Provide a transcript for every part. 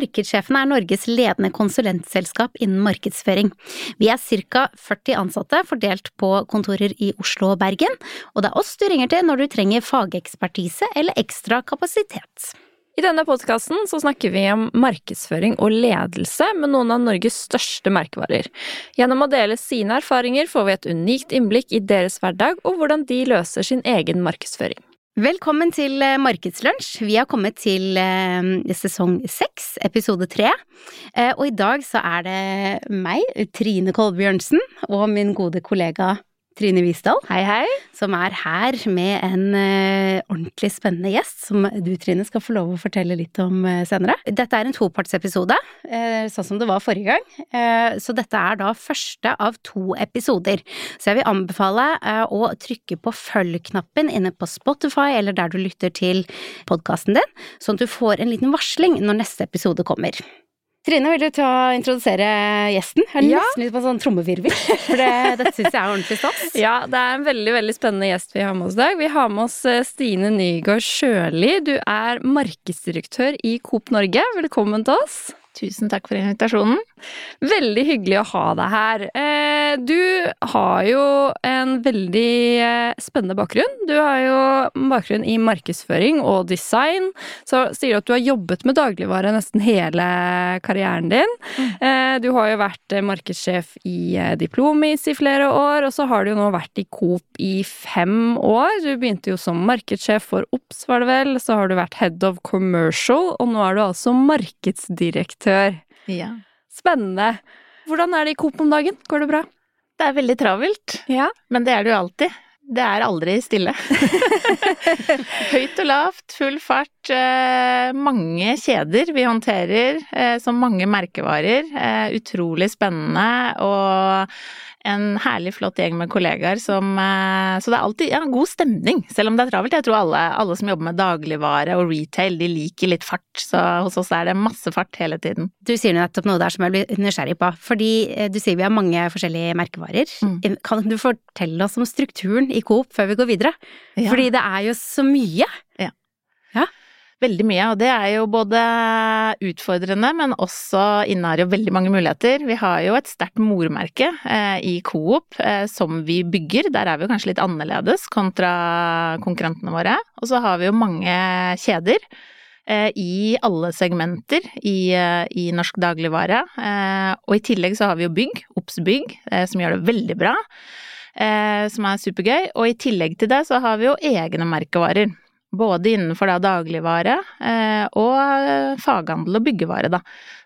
Markedssjefen er Norges ledende konsulentselskap innen markedsføring. Vi er ca. 40 ansatte fordelt på kontorer i Oslo og Bergen, og det er oss du ringer til når du trenger fagekspertise eller ekstra kapasitet. I denne podkasten snakker vi om markedsføring og ledelse med noen av Norges største merkevarer. Gjennom å dele sine erfaringer får vi et unikt innblikk i deres hverdag og hvordan de løser sin egen markedsføring. Velkommen til eh, Markedslunsj. Vi har kommet til eh, sesong seks, episode tre. Eh, og i dag så er det meg, Trine Kolbjørnsen, og min gode kollega Trine Visdal. Hei, hei. Som er her med en uh, ordentlig spennende gjest, som du, Trine, skal få lov å fortelle litt om uh, senere. Dette er en topartsepisode, uh, sånn som det var forrige gang. så dette er da første av to episoder. Så jeg vil anbefale å trykke på følg-knappen inne på Spotify eller der du lytter til podkasten din, sånn at du får en liten varsling når neste episode kommer. Trine, vil du ta introdusere gjesten? Jeg er ja. nesten litt på en sånn trommevirvel, for det, dette syns jeg er ordentlig stas. Ja, det er en veldig veldig spennende gjest vi har med oss i dag. Vi har med oss eh, Stine Nygaard Sjøli. Du er markedsdirektør i Coop Norge. Velkommen til oss. Tusen takk for invitasjonen. Veldig hyggelig å ha deg her. Eh, du har jo en veldig eh, spennende bakgrunn. Du har jo bakgrunn i markedsføring og design. Så sier du at du har jobbet med dagligvare nesten hele karrieren din. Mm. Eh, du har jo vært markedssjef i Diplomis i flere år, og så har du jo nå vært i Coop i fem år. Du begynte jo som markedssjef for Ops, var det vel. Så har du vært head of commercial, og nå er du altså markedsdirektør før. Ja. Spennende. Hvordan er det i Coop om dagen? Går det bra? Det er veldig travelt. Ja. Men det er det jo alltid. Det er aldri stille. Høyt og lavt, full fart. Eh, mange kjeder vi håndterer, eh, som mange merkevarer. Eh, utrolig spennende. Og en herlig, flott gjeng med kollegaer som Så det er alltid ja, god stemning, selv om det er travelt. Jeg tror alle, alle, som jobber med dagligvare og retail, de liker litt fart. Så hos oss er det masse fart hele tiden. Du sier nettopp noe der som jeg blir nysgjerrig på. Fordi du sier vi har mange forskjellige merkevarer. Mm. Kan du fortelle oss om strukturen i Coop før vi går videre? Ja. Fordi det er jo så mye. Ja veldig mye, og det er jo både utfordrende, men også innehar jo veldig mange muligheter. Vi har jo et sterkt mormerke eh, i Coop eh, som vi bygger, der er vi jo kanskje litt annerledes kontra konkurrentene våre. Og så har vi jo mange kjeder eh, i alle segmenter i, eh, i norsk dagligvare. Eh, og i tillegg så har vi jo bygg, Obs bygg, eh, som gjør det veldig bra. som er supergøy. Og i tillegg til det så har vi jo egne merkevarer. Både innenfor da dagligvare eh, og faghandel og byggevare, da.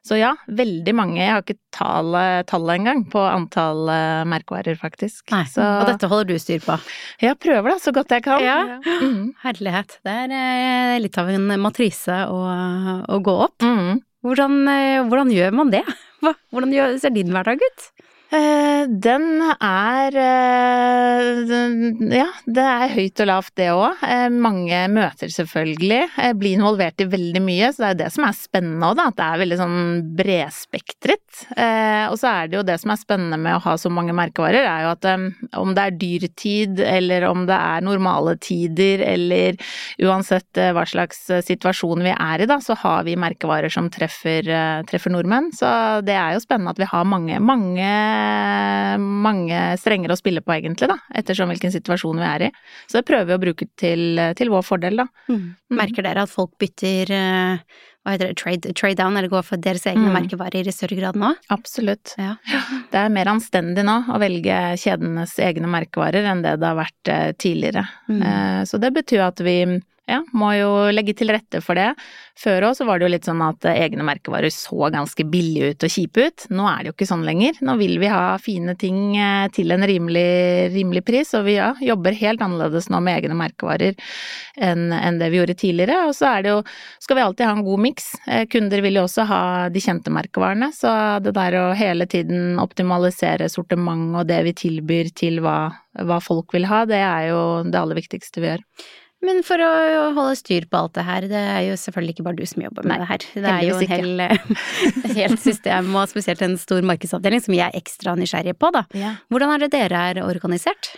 Så ja, veldig mange. Jeg har ikke tallet tall engang på antall eh, merkevarer, faktisk. Nei, så, og dette holder du styr på? Ja, prøver da, så godt jeg kan. Ja, mm. Herlighet. Det er eh, litt av en matrise å, å gå opp. Mm. Hvordan, eh, hvordan, gjør man det? Hvordan ser din hverdag ut? Eh, den er eh, Ja, det er høyt og lavt, det òg. Eh, mange møter, selvfølgelig. Blir involvert i veldig mye, så det er det som er spennende òg, da. At det er veldig sånn bredspektret. Og så er det jo det som er spennende med å ha så mange merkevarer, er jo at om det er dyrtid, eller om det er normale tider, eller uansett hva slags situasjon vi er i, da, så har vi merkevarer som treffer, treffer nordmenn. Så det er jo spennende at vi har mange, mange mange strenger å spille på, egentlig, da, ettersom hvilken situasjon vi er i. Så det prøver vi å bruke til, til vår fordel, da. Mm. mm. Merker dere at folk bytter eh, hva heter det, trade, trade down, eller går for deres egne mm. merkevarer i større grad nå? Absolutt. Ja. Det er mer anstendig nå å velge kjedenes egne merkevarer enn det det har vært eh, tidligere. Mm. Eh, så det betyr at vi ja, må jo legge til rette for det. Før òg så var det jo litt sånn at egne merkevarer så ganske billige ut og kjipe ut. Nå er det jo ikke sånn lenger. Nå vil vi ha fine ting eh, til en rimelig, rimelig pris, og vi ja, jobber helt annerledes nå med egne merkevarer enn, enn det vi gjorde tidligere. Og så er det jo, skal vi alltid ha en god miks. Eh, kunder vil jo også ha de kjente merkevarene, så det der å hele tiden optimalisere sortiment og det vi tilbyr til hva, hva folk vil ha, det er jo det aller viktigste vi gjør. Men for å holde styr på alt det her, det er jo selvfølgelig ikke bare du som jobber med Nei, det her. Det er jo en hel, helt system, og spesielt en stor markedsavdeling som vi er ekstra nysgjerrige på, da. Ja. Hvordan er det dere er organisert?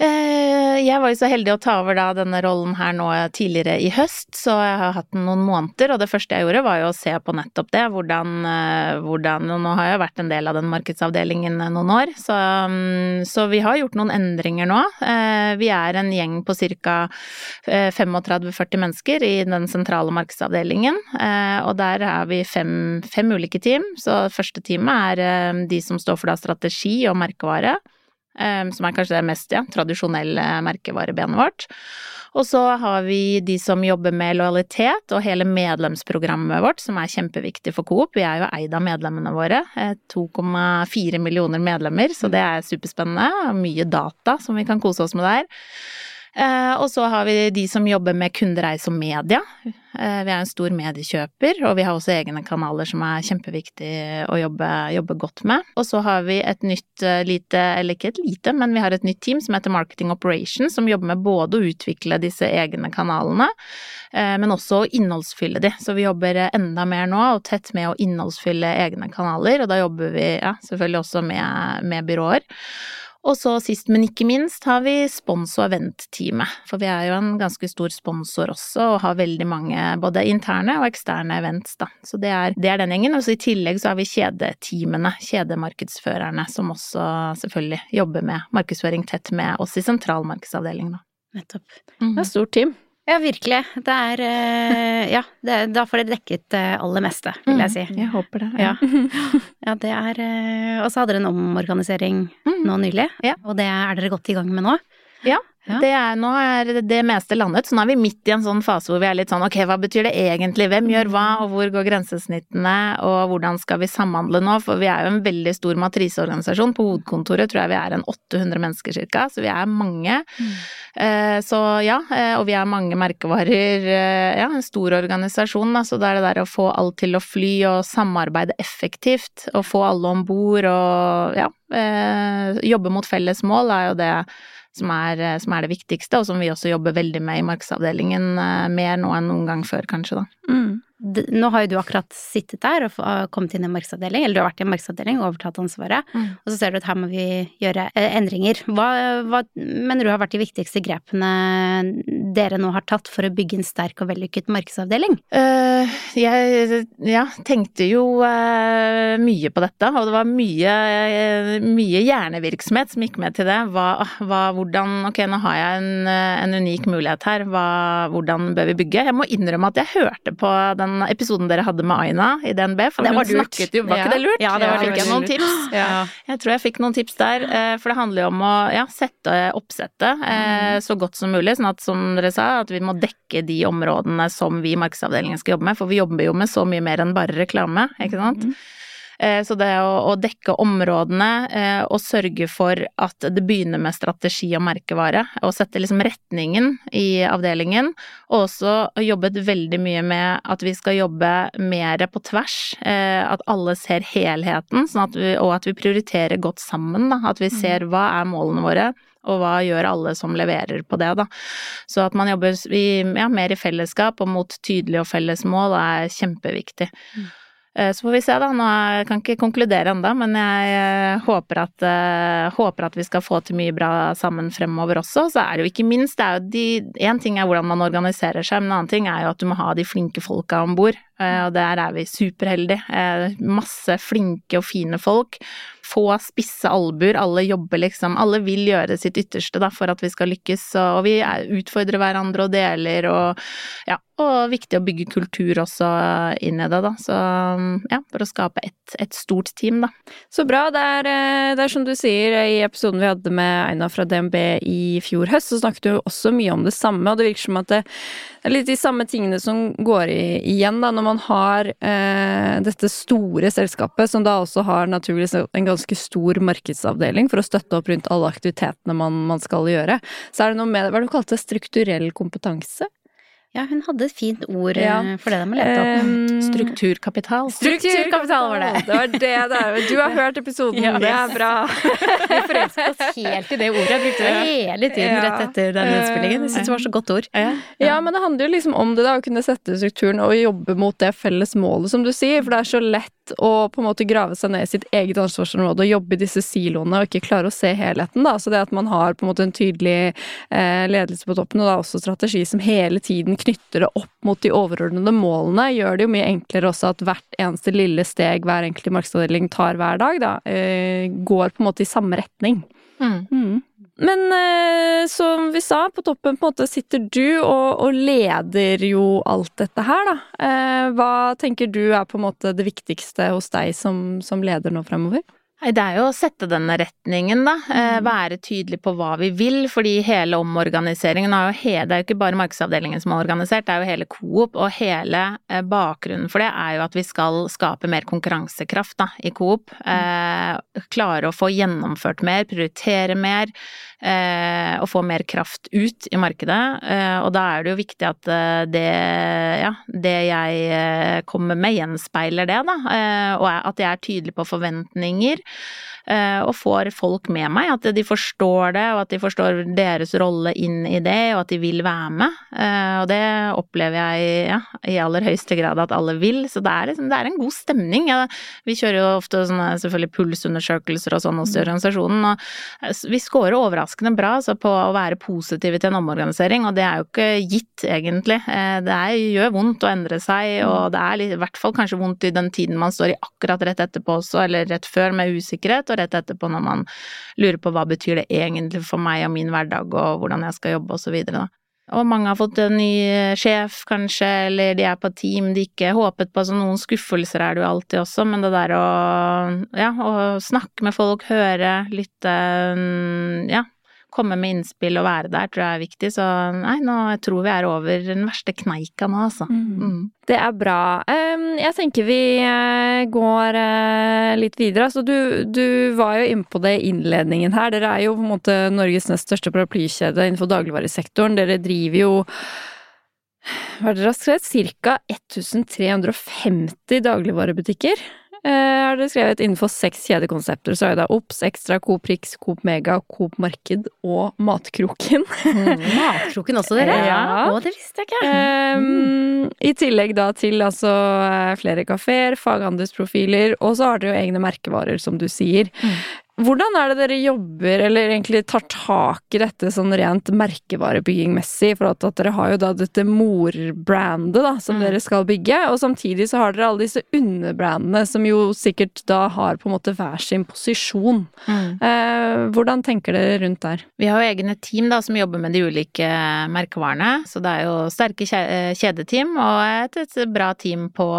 Eh, jeg var jo så heldig å ta over da denne rollen her nå tidligere i høst, så jeg har hatt den noen måneder, og det første jeg gjorde var jo å se på nettopp det, hvordan, eh, hvordan nå har jeg vært en del av den markedsavdelingen noen år, så, mm, så vi har gjort noen endringer nå. Eh, vi er en gjeng på ca. 35-40 mennesker i den sentrale markedsavdelingen, og der er vi fem, fem ulike team. Så første teamet er de som står for da strategi og merkevare. Som er kanskje det mest ja, tradisjonelle merkevarebenet vårt. Og så har vi de som jobber med lojalitet og hele medlemsprogrammet vårt, som er kjempeviktig for Coop. Vi er jo eid av medlemmene våre. 2,4 millioner medlemmer, så det er superspennende. Mye data som vi kan kose oss med der. Eh, og så har vi de som jobber med kundereise og media. Eh, vi er en stor mediekjøper, og vi har også egne kanaler som er kjempeviktig å jobbe, jobbe, godt med. Og så har vi et nytt eh, lite, eller ikke et lite, men vi har et nytt team som heter Marketing Operations, som jobber med både å utvikle disse egne kanalene, men også å innholdsfylle de. Så vi jobber enda mer nå, og tett med å innholdsfylle egne kanaler, og da jobber vi ja, selvfølgelig også med, med byråer. Og så sist, men ikke minst, har vi spons- og event-teamet. For vi er jo en ganske stor sponsor også, og har veldig mange både interne og eksterne events, da. Så det er, det er den gjengen. Og så i tillegg så har vi kjedeteamene, kjedemarkedsførerne, som også selvfølgelig jobber med markedsføring tett med oss i sentralmarkedsavdelingen, da. Nettopp. Mm. Det er et stort team. Ja, virkelig. Det er eh, Ja, det, da får dere dekket det aller meste, vil jeg mm, si. Jeg håper det. Ja, ja det er eh, Og så hadde dere en omorganisering mm. nå nylig, ja. og det er dere godt i gang med nå? Ja, ja. Det er, nå er det meste landet, så nå er vi midt i en sånn fase hvor vi er litt sånn ok, hva betyr det egentlig, hvem gjør hva, og hvor går grensesnittene, og hvordan skal vi samhandle nå, for vi er jo en veldig stor matriseorganisasjon, på hovedkontoret tror jeg vi er en 800 mennesker cirka, så vi er mange. Mm. Eh, så ja, eh, og vi er mange merkevarer, eh, ja, en stor organisasjon, da, så det er det der å få alt til å fly og samarbeide effektivt, og få alle om bord og ja, eh, jobbe mot felles mål er jo det som er, eh, som er, det viktigste, og som vi også jobber veldig med i markedsavdelingen, eh, mer nå enn noen gang før, kanskje, da. Mm nå har jo du akkurat sittet der og kommet inn i en markedsavdeling, eller du har vært i en markedsavdeling og overtatt ansvaret, mm. og så ser du at her må vi gjøre eh, endringer. Hva, hva, mener du har vært de viktigste grepene dere nå har tatt for å bygge en sterk og vellykket markedsavdeling? Uh, jeg ja, tenkte jo uh, mye på dette, og det var mye, uh, mye hjernevirksomhet som gikk med til det. Hva, hva, hvordan Ok, nå har jeg en, en unik mulighet her, hvordan bør vi bygge? Jeg må innrømme at jeg hørte på den den episoden dere hadde med Aina i DNB, for det hun snakket jo Var ikke det lurt? Ja, det var fikk jeg noen tips. Ja. Jeg tror jeg fikk noen tips der, eh, for det handler jo om å ja, sette oppsettet eh, så godt som mulig, sånn at som dere sa, at vi må dekke de områdene som vi i markedsavdelingen skal jobbe med, for vi jobber jo med så mye mer enn bare reklame, ikke sant. Mm. Eh, så det å, dekke områdene eh, og sørge for at det begynner med strategi og merkevare, og sette liksom retningen i avdelingen, og også jobbet veldig mye med at vi skal jobbe mer på tvers, eh, at alle ser helheten, sånn at vi, og at vi prioriterer godt sammen, da. At vi mm. ser hva er målene våre, og hva gjør alle som leverer på det, da. Så at man jobber i, ja, mer i fellesskap og mot tydelige og felles mål er kjempeviktig. Mm. Eh, så får vi se, da. Nå kan ikke konkludere ennå, men jeg eh, håper at, uh, håper at, vi skal få til mye bra sammen fremover også. Så er det jo ikke minst det Én ting er hvordan man organiserer seg, men en annen ting er jo at du må ha de flinke folka om bord. Og der er vi superheldige. Masse flinke og fine folk. Få spisse albuer. Alle jobber liksom Alle vil gjøre sitt ytterste da, for at vi skal lykkes, og vi utfordrer hverandre og deler og ja, og viktig å bygge kultur også inn i det, da. Så ja, for å skape et, et stort team, da. Så bra. Det er, eh, det er, som du sier, i episoden vi hadde med Einar fra DNB i fjor høst, så snakket du også mye om det samme, og det virker som at det er litt de samme tingene som går i, igjen, da, når man har eh, dette store selskapet, som da også har naturligvis en ganske stor markedsavdeling for å støtte opp rundt alle aktivitetene man, man skal gjøre. Så er det noe med hva er det du kalte strukturell kompetanse? Ja, hun hadde et fint ord ja. Eh, for det de har lett opp. Um, strukturkapital. Strukturkapital var det! Det var det der. Du har hørt episoden, ja, det er bra. Vi forelsket oss helt i det ordet. Jeg brukte det hele tiden rett etter den innspillingen. Jeg syns det var så godt ord. Ja. men det handler jo liksom om det, da, å kunne sette strukturen og jobbe mot det felles målet, som du sier. For det er så lett å på en måte grave seg ned i sitt eget ansvarsområde og jobbe i disse siloene og ikke klare å se helheten. da, Så det at man har på en måte en tydelig eh, ledelse på toppen, og da også strategi som hele tiden knytter det opp mot de overordnede målene, gjør det jo mye enklere også at hvert eneste lille steg hver enkelt markedsavdeling tar hver dag, da, eh, går på en måte i samme retning. Mm. Mm. Men eh, som vi sa, på toppen på en måte sitter du og, og leder jo alt dette her, da. Eh, hva tenker du er på en måte det viktigste hos deg som, som leder nå fremover? Det er jo å sette den retningen, da. Eh, mm. Være tydelig på hva vi vil. Fordi hele omorganiseringen er jo he, Det er jo ikke bare markedsavdelingen som er organisert, det er jo hele Coop. Og hele eh, bakgrunnen for det er jo at vi skal skape mer konkurransekraft da, i Coop. Mm. Eh, klare å få gjennomført mer, prioritere mer. Eh, og få mer kraft ut i markedet. Eh, og da er det jo viktig at eh, det, ja, det jeg kommer med, gjenspeiler det, da. og at jeg er tydelig på forventninger. Eh, og får folk med meg. At de forstår det, og at de forstår deres rolle inn i det, og at de vil være med. Eh, og det opplever jeg ja, i aller høyeste grad at alle vil. Så det er, liksom, det er en god stemning. Ja, vi kjører jo ofte sånne selvfølgelig pulsundersøkelser og sånn hos mm. organisasjonen, og eh, vi scorer overraskende bra altså, på å være positive til en omorganisering, og det er jo ikke gitt, egentlig. Det er, gjør vondt å endre seg, og mm. det er i hvert fall kanskje vondt i den tiden man står i akkurat rett etterpå også, eller rett før, med usikkerhet og rett etterpå når man lurer på hva betyr det egentlig for meg og min hverdag og hvordan jeg skal jobbe og så videre, da. Og mange har fått en ny sjef, kanskje, eller de er på team de ikke håpet på, så noen skuffelser er det jo alltid også, men det der å, ja, å snakke med folk, høre, lytte, ja, komme med innspill og være der, tror jeg er viktig. Så nei, nå tror vi er over den verste kneika nå, altså. Mm. Mm. Det er bra. Jeg tenker vi eh, går eh, litt videre. Altså, du, du var jo inne på det i innledningen her. Dere er jo på en måte Norges nest største paraplykjede innenfor dagligvaresektoren. Dere driver jo hva er det dere har skrevet? Ca. 1350 dagligvarebutikker. Eh, har dere skrevet innenfor seks kjedekonsepter. Så er det Ops, Extra, Coop Rix, Coop Mega, Coop Marked og Matkroken. Mm, matkroken også, dere? Ja. Å, det visste jeg ikke. Um, I tillegg da til altså eh, flere kafeer, faghandelsprofiler, og så har dere jo egne merkevarer, som du sier. Mm. Hvordan er det dere jobber, eller egentlig tar tak i dette sånn rent merkevarebyggingmessig? For at, at dere har jo da dette morbrandet da, som mm. dere skal bygge, og samtidig så har dere alle disse underbrandene som jo sikkert da har på en måte hver sin posisjon. Mm. Eh, hvordan tenker dere rundt der? Vi har jo egne team da som jobber med de ulike merkevarene, så det er jo sterke kjedeteam og et, et bra team på,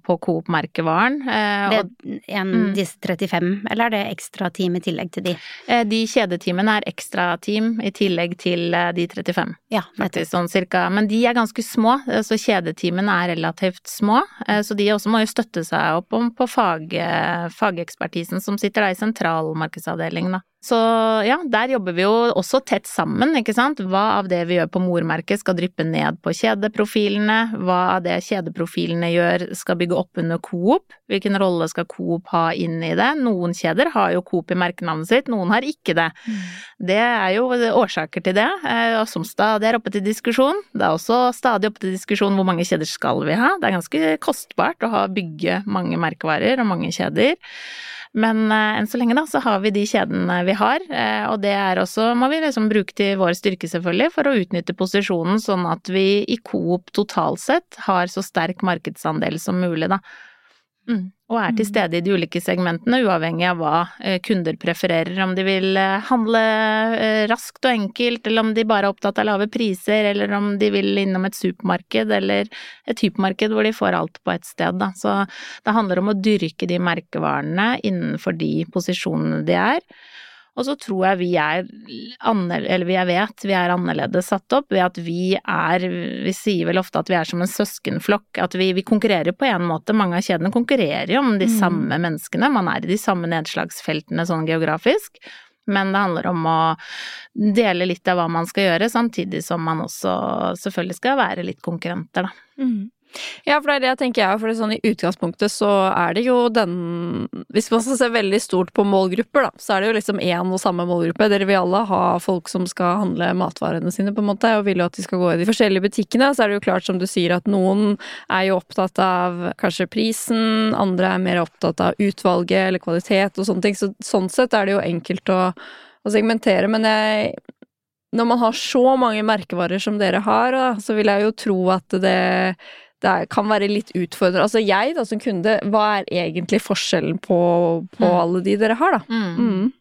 på Coop-merkevaren. Eh, det er en, mm. disse 35, eller er det ekstra team i tillegg til de? Eh, de kjedeteamene er ekstrateam i tillegg til eh, de 35. Ja, faktisk sånn cirka. Men de er ganske små, eh, så kjedeteamene er relativt små. Så de også må jo støtte seg opp om på fag, fagekspertisen som sitter da i sentralmarkedsavdelingen, da. Så ja, der jobber vi jo også tett sammen, ikke sant. Hva av det vi gjør på mormerket skal dryppe ned på kjedeprofilene, hva av det kjedeprofilene gjør skal bygge opp under Coop, hvilken rolle skal Coop ha inn i det. Noen kjeder har jo Coop i merkenavnet sitt, noen har ikke det. Mm. Det er jo årsaker til det, og som stadig er oppe til diskusjon. Det er også stadig oppe til diskusjon hvor mange kjeder skal vi ha. Det er ganske kostbart å ha, bygge mange merkevarer og mange kjeder. Men eh, enn så lenge, da, så har vi de kjedene vi har, eh, og det er også må vi liksom bruke til vår styrke, selvfølgelig, for å utnytte posisjonen sånn at vi i Coop totalt sett har så sterk markedsandel som mulig, da. Mm. Og er til mm. stede i de ulike segmentene, uavhengig av hva eh, kunder prefererer. Om de vil eh, handle eh, raskt og enkelt, eller om de bare er opptatt av lave priser, eller om de vil innom et supermarked eller et hypermarked hvor de får alt på ett sted. Da. Så det handler om å dyrke de merkevarene innenfor de posisjonene de er. Og så tror jeg vi er eller jeg vet vi er annerledes satt opp ved at vi er Vi sier vel ofte at vi er som en søskenflokk, at vi, vi konkurrerer på en måte. Mange av kjedene konkurrerer jo om de mm. samme menneskene, man er i de samme nedslagsfeltene sånn geografisk. Men det handler om å dele litt av hva man skal gjøre, samtidig som man også selvfølgelig skal være litt konkurrenter, da. Mm. Ja, for det er det jeg tenker jeg, for sånn i utgangspunktet så er det jo den Hvis man skal se veldig stort på målgrupper, da, så er det jo liksom én og samme målgruppe. Dere vil alle ha folk som skal handle matvarene sine, på en måte, og vil jo at de skal gå i de forskjellige butikkene. Så er det jo klart, som du sier, at noen er jo opptatt av kanskje prisen, andre er mer opptatt av utvalget eller kvalitet og sånne ting. Så sånn sett er det jo enkelt å, å segmentere, men jeg når man har så mange merkevarer som dere har, så vil jeg jo tro at det det kan være litt utfordrende. Altså jeg da som kunde, hva er egentlig forskjellen på, på mm. alle de dere har, da? Mm.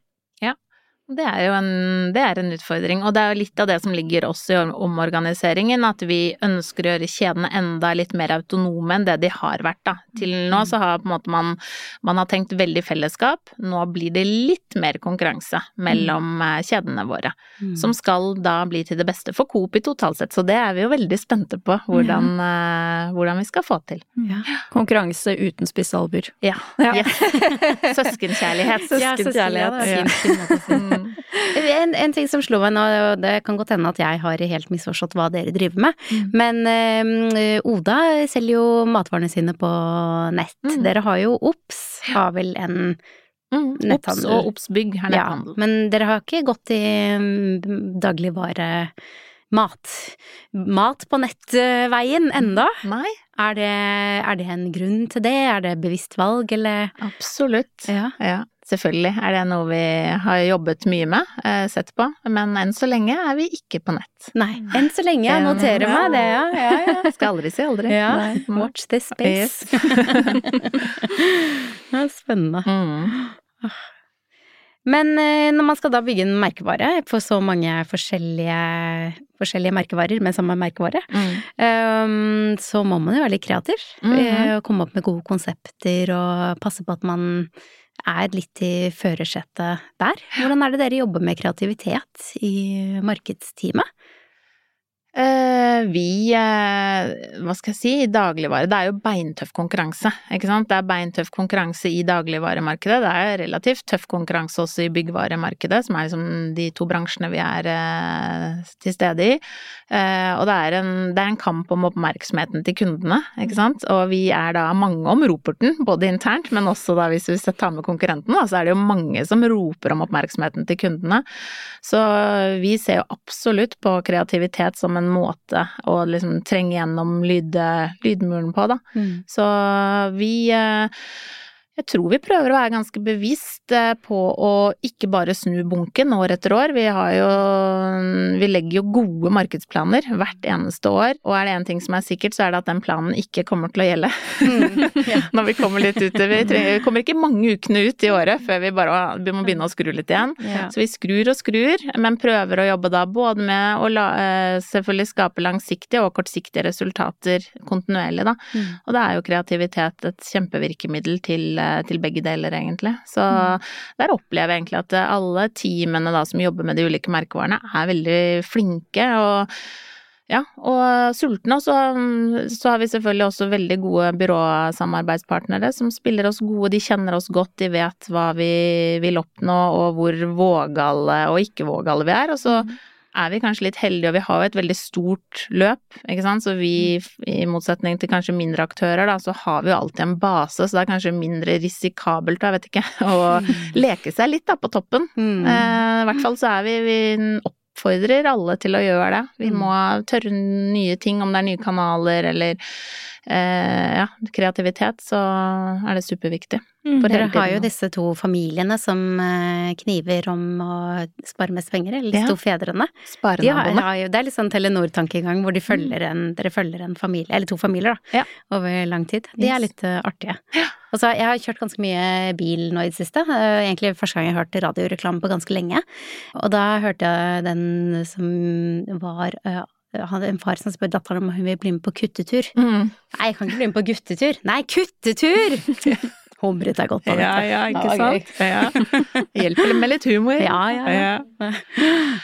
Mm. Det er jo en, det er en, utfordring, og det er jo litt av det som ligger også i omorganiseringen, at vi ønsker å gjøre kjedene enda litt mer autonome enn det de har vært, da. Til nå så har på en måte man, man har tenkt veldig fellesskap, nå blir det litt mer konkurranse mellom mm. Eh, kjedene våre, mm. som skal da bli til det beste for Coop i totalt sett, så det er vi jo veldig spente på hvordan, ja. uh, hvordan vi skal få til. Ja. Konkurranse uten spissalbuer. Ja. ja. Yes. Søskenkjærlighet. Søskenkjærlighet. Ja, søskenkjærlighet. En, en, ting som slo meg nå, og det kan godt hende at jeg har helt misforstått hva dere driver med, mm. men ø, Oda selger jo matvarene sine på nett. Mm. Dere har jo Ops, har vel en mm. netthandel. Ops og Ops Bygg har netthandel. Ja, men dere har ikke gått i um, dagligvare mat. Mat på nettveien enda? Nei. Er det, er det, en grunn til det? Er det bevisst valg, eller? Absolutt. Ja. ja. Selvfølgelig er det noe vi har jobbet mye med, eh, sett på, men enn så lenge er vi ikke på nett. Nei, enn så lenge. Jeg noterer meg det, ja. ja, ja. Skal aldri si aldri. Ja. Watch this space. Yes. Spennende. Mm. Men eh, når man skal da bygge en merkevare på så mange forskjellige, forskjellige merkevarer med samme merkevare, mm. um, så må man jo være litt kreativ. Mm -hmm. Komme opp med gode konsepter og passe på at man er litt i førersetet der. Hvordan er det dere jobber med kreativitet i markedsteamet? Eh, vi, eh, hva skal jeg si, i dagligvare Det er jo beintøff konkurranse, ikke sant. Det er beintøff konkurranse i dagligvaremarkedet. Det er relativt tøff konkurranse også i byggvaremarkedet, som er liksom de to bransjene vi er eh, til stede i. Og det er, en, det er en kamp om oppmerksomheten til kundene, ikke sant. Og vi er da mange om roperten, både internt, men også da hvis vi tar med konkurrentene, så er det jo mange som roper om oppmerksomheten til kundene. Så vi ser jo absolutt på kreativitet som en en måte å liksom trenge gjennom lyd, lydmuren på, da. Mm. Så vi eh, jeg tror vi prøver å være ganske bevisst eh, på å ikke bare snu bunken år etter år. Vi har jo Vi legger jo gode markedsplaner hvert eneste år, og er det én ting som er sikkert, så er det at den planen ikke kommer til å gjelde. Mm, ja. Når vi kommer litt utover. Vi kommer ikke mange ukene ut i året før vi bare vi må begynne å skru litt igjen. Ja. Så vi skrur og skrur, men prøver å jobbe da både med å la, eh, selvfølgelig skape langsiktige og kortsiktige resultater kontinuerlig, da. Mm. Og da er jo kreativitet et kjempevirkemiddel til Eh, til begge deler, egentlig. Så mm. der opplever jeg egentlig at alle teamene da som jobber med de ulike merkevarene, er veldig flinke. og ja, og sultne. Og så, så, har vi selvfølgelig også veldig gode byråsamarbeidspartnere som spiller oss gode. De kjenner oss godt, de vet hva vi vil oppnå og hvor vågale og ikke vågale vi er. Og så mm er vi kanskje litt heldige, og vi har jo et veldig stort løp, ikke sant. Så vi, i motsetning til kanskje mindre aktører, da, så har vi jo alltid en base, så det er kanskje mindre risikabelt, jeg vet ikke, å mm. leke seg litt da på toppen. Mm. Eh, I hvert fall så er vi, vi oppfordrer alle til å gjøre det. Vi mm. må tørre nye ting, om det er nye kanaler eller ja, kreativitet, så er det superviktig. Mm, dere har jo disse to familiene som eh, kniver om å spare mest penger, eller disse ja. to fedrene. Sparenaboene. jo, det er litt sånn Telenor-tankegang hvor de mm. følger en, dere følger en familie, eller to familier, da, ja. over lang tid. De er litt uh, artige. Ja. Altså, jeg har kjørt ganske mye bil nå i det siste. Egentlig første gang jeg hørte radioreklame på ganske lenge. Og da hørte jeg den som var en far som spør datteren om hun vil bli med på kuttetur. Mm. Nei, jeg kan ikke bli med på guttetur. Nei, kuttetur! Humret er godt av dette. Ja, ja, ikke sant. Ja. Hjelper med litt humor. Ja, ja. ja.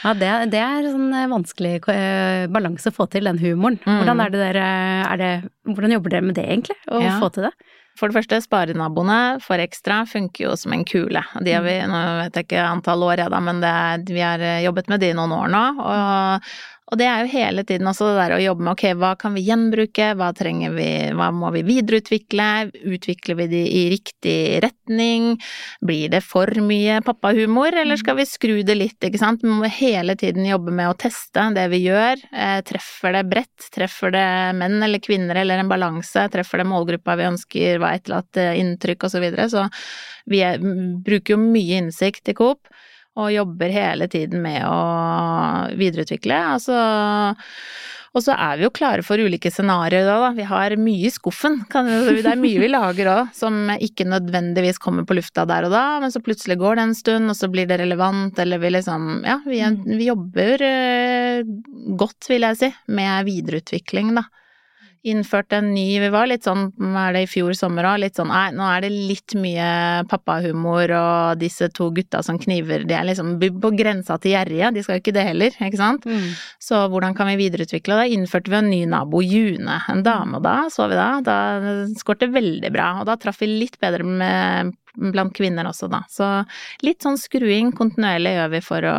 ja det, det, er sånn eh, vanskelig uh, balanse å få til, den humoren. Mm. Hvordan, det der, er det, hvordan jobber dere med det, egentlig? Å få til det? For det første, sparenaboene for ekstra funker jo som en kule. De har vi, nå vet jeg ikke antall år, ja da, men det, vi har jobbet med de i noen år nå. Og Og det er jo hele tiden også det der å jobbe med ok, hva kan vi gjenbruke, hva trenger vi, hva må vi videreutvikle, utvikler vi det i riktig retning, blir det for mye pappahumor, eller skal vi skru det litt, ikke sant. Vi må hele tiden jobbe med å teste det vi gjør, eh, treffer det bredt, treffer det menn eller kvinner eller en balanse, treffer det målgruppa vi ønsker, hva er etterlatt eh, inntrykk og så videre, så vi er, bruker jo mye innsikt i Coop og jobber hele tiden med å videreutvikle. Altså, og så er vi jo klare for ulike scenarioer da, da. Vi har mye i skuffen. Det er mye vi lager òg som ikke nødvendigvis kommer på lufta der og da, men så plutselig går det en stund, og så blir det relevant, eller vi liksom Ja, vi, vi jobber eh, godt, vil jeg si, med videreutvikling, da innførte en ny Vi var litt sånn, er det i fjor sommer òg, litt sånn nei, nå er det litt mye pappahumor og disse to gutta som kniver, de er liksom på grensa til gjerrige, de skal jo ikke det heller, ikke sant. Mm. Så hvordan kan vi videreutvikle det? Innførte vi en ny nabo, June, en dame, og da så vi da, da skårte veldig bra, og da traff vi litt bedre med blant kvinner også, da. Så litt sånn skruing kontinuerlig gjør vi for å,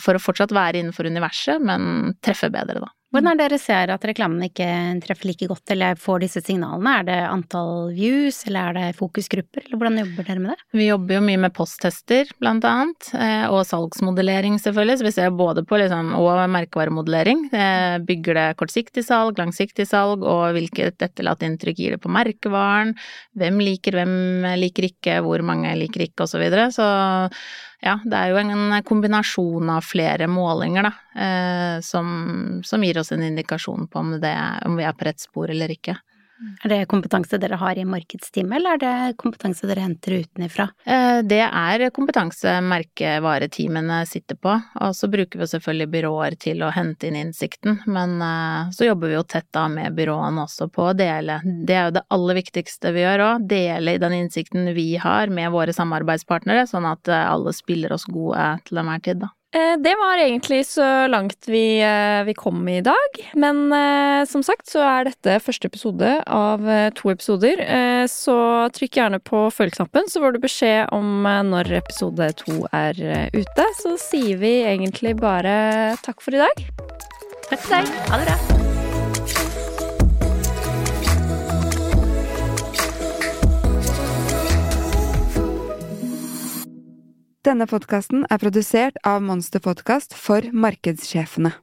for å fortsatt være innenfor universet, men treffe bedre, da. Hvordan er det dere ser at reklamen ikke treffer like godt, eller får disse signalene? Er det antall views, eller er det fokusgrupper, eller hvordan jobber dere med det? Vi jobber jo mye med posttester, blant annet, eh, og salgsmodellering, selvfølgelig, så vi ser både på liksom, og merkevaremodellering. Eh, bygger det kortsiktig salg, langsiktig salg, og hvilket etterlatt inntrykk gir det på merkevaren? Hvem liker, hvem liker ikke, hvor mange liker ikke, og så videre. Så ja, det er jo en kombinasjon av flere målinger, da, eh, som, som, gir oss en indikasjon på om, det, om vi er på rett spor eller ikke. Er det kompetanse dere har i markedsteamet, eller er det kompetanse dere henter utenifra? Eh, det er kompetanse merkevareteamene sitter på, og så bruker vi selvfølgelig byråer til å hente inn innsikten, men eh, så jobber vi jo tett da med byråene også på å dele. Det er jo det aller viktigste vi gjør òg, dele den innsikten vi har med våre samarbeidspartnere, sånn at eh, alle spiller oss gode til enhver tid, da. Eh, det var egentlig så langt vi, eh, vi, kom i dag. Men eh, som sagt så er dette første episode av to episoder. Så trykk gjerne på følgeknappen, så får du beskjed om når episode to er ute. Så sier vi egentlig bare takk for i dag. Takk til deg. Ha det bra. Denne podkasten er produsert av Monster Podkast for markedssjefene.